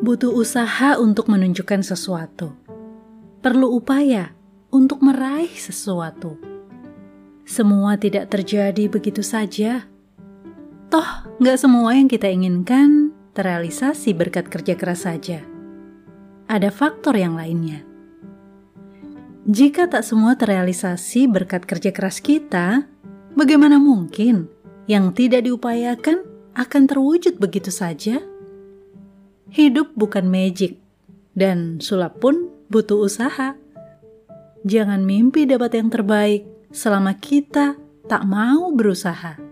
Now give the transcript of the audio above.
butuh usaha untuk menunjukkan sesuatu. Perlu upaya untuk meraih sesuatu. Semua tidak terjadi begitu saja. Toh, nggak semua yang kita inginkan terrealisasi berkat kerja keras saja. Ada faktor yang lainnya. Jika tak semua terrealisasi berkat kerja keras kita, bagaimana mungkin yang tidak diupayakan akan terwujud begitu saja? Hidup bukan magic, dan sulap pun butuh usaha. Jangan mimpi dapat yang terbaik selama kita tak mau berusaha.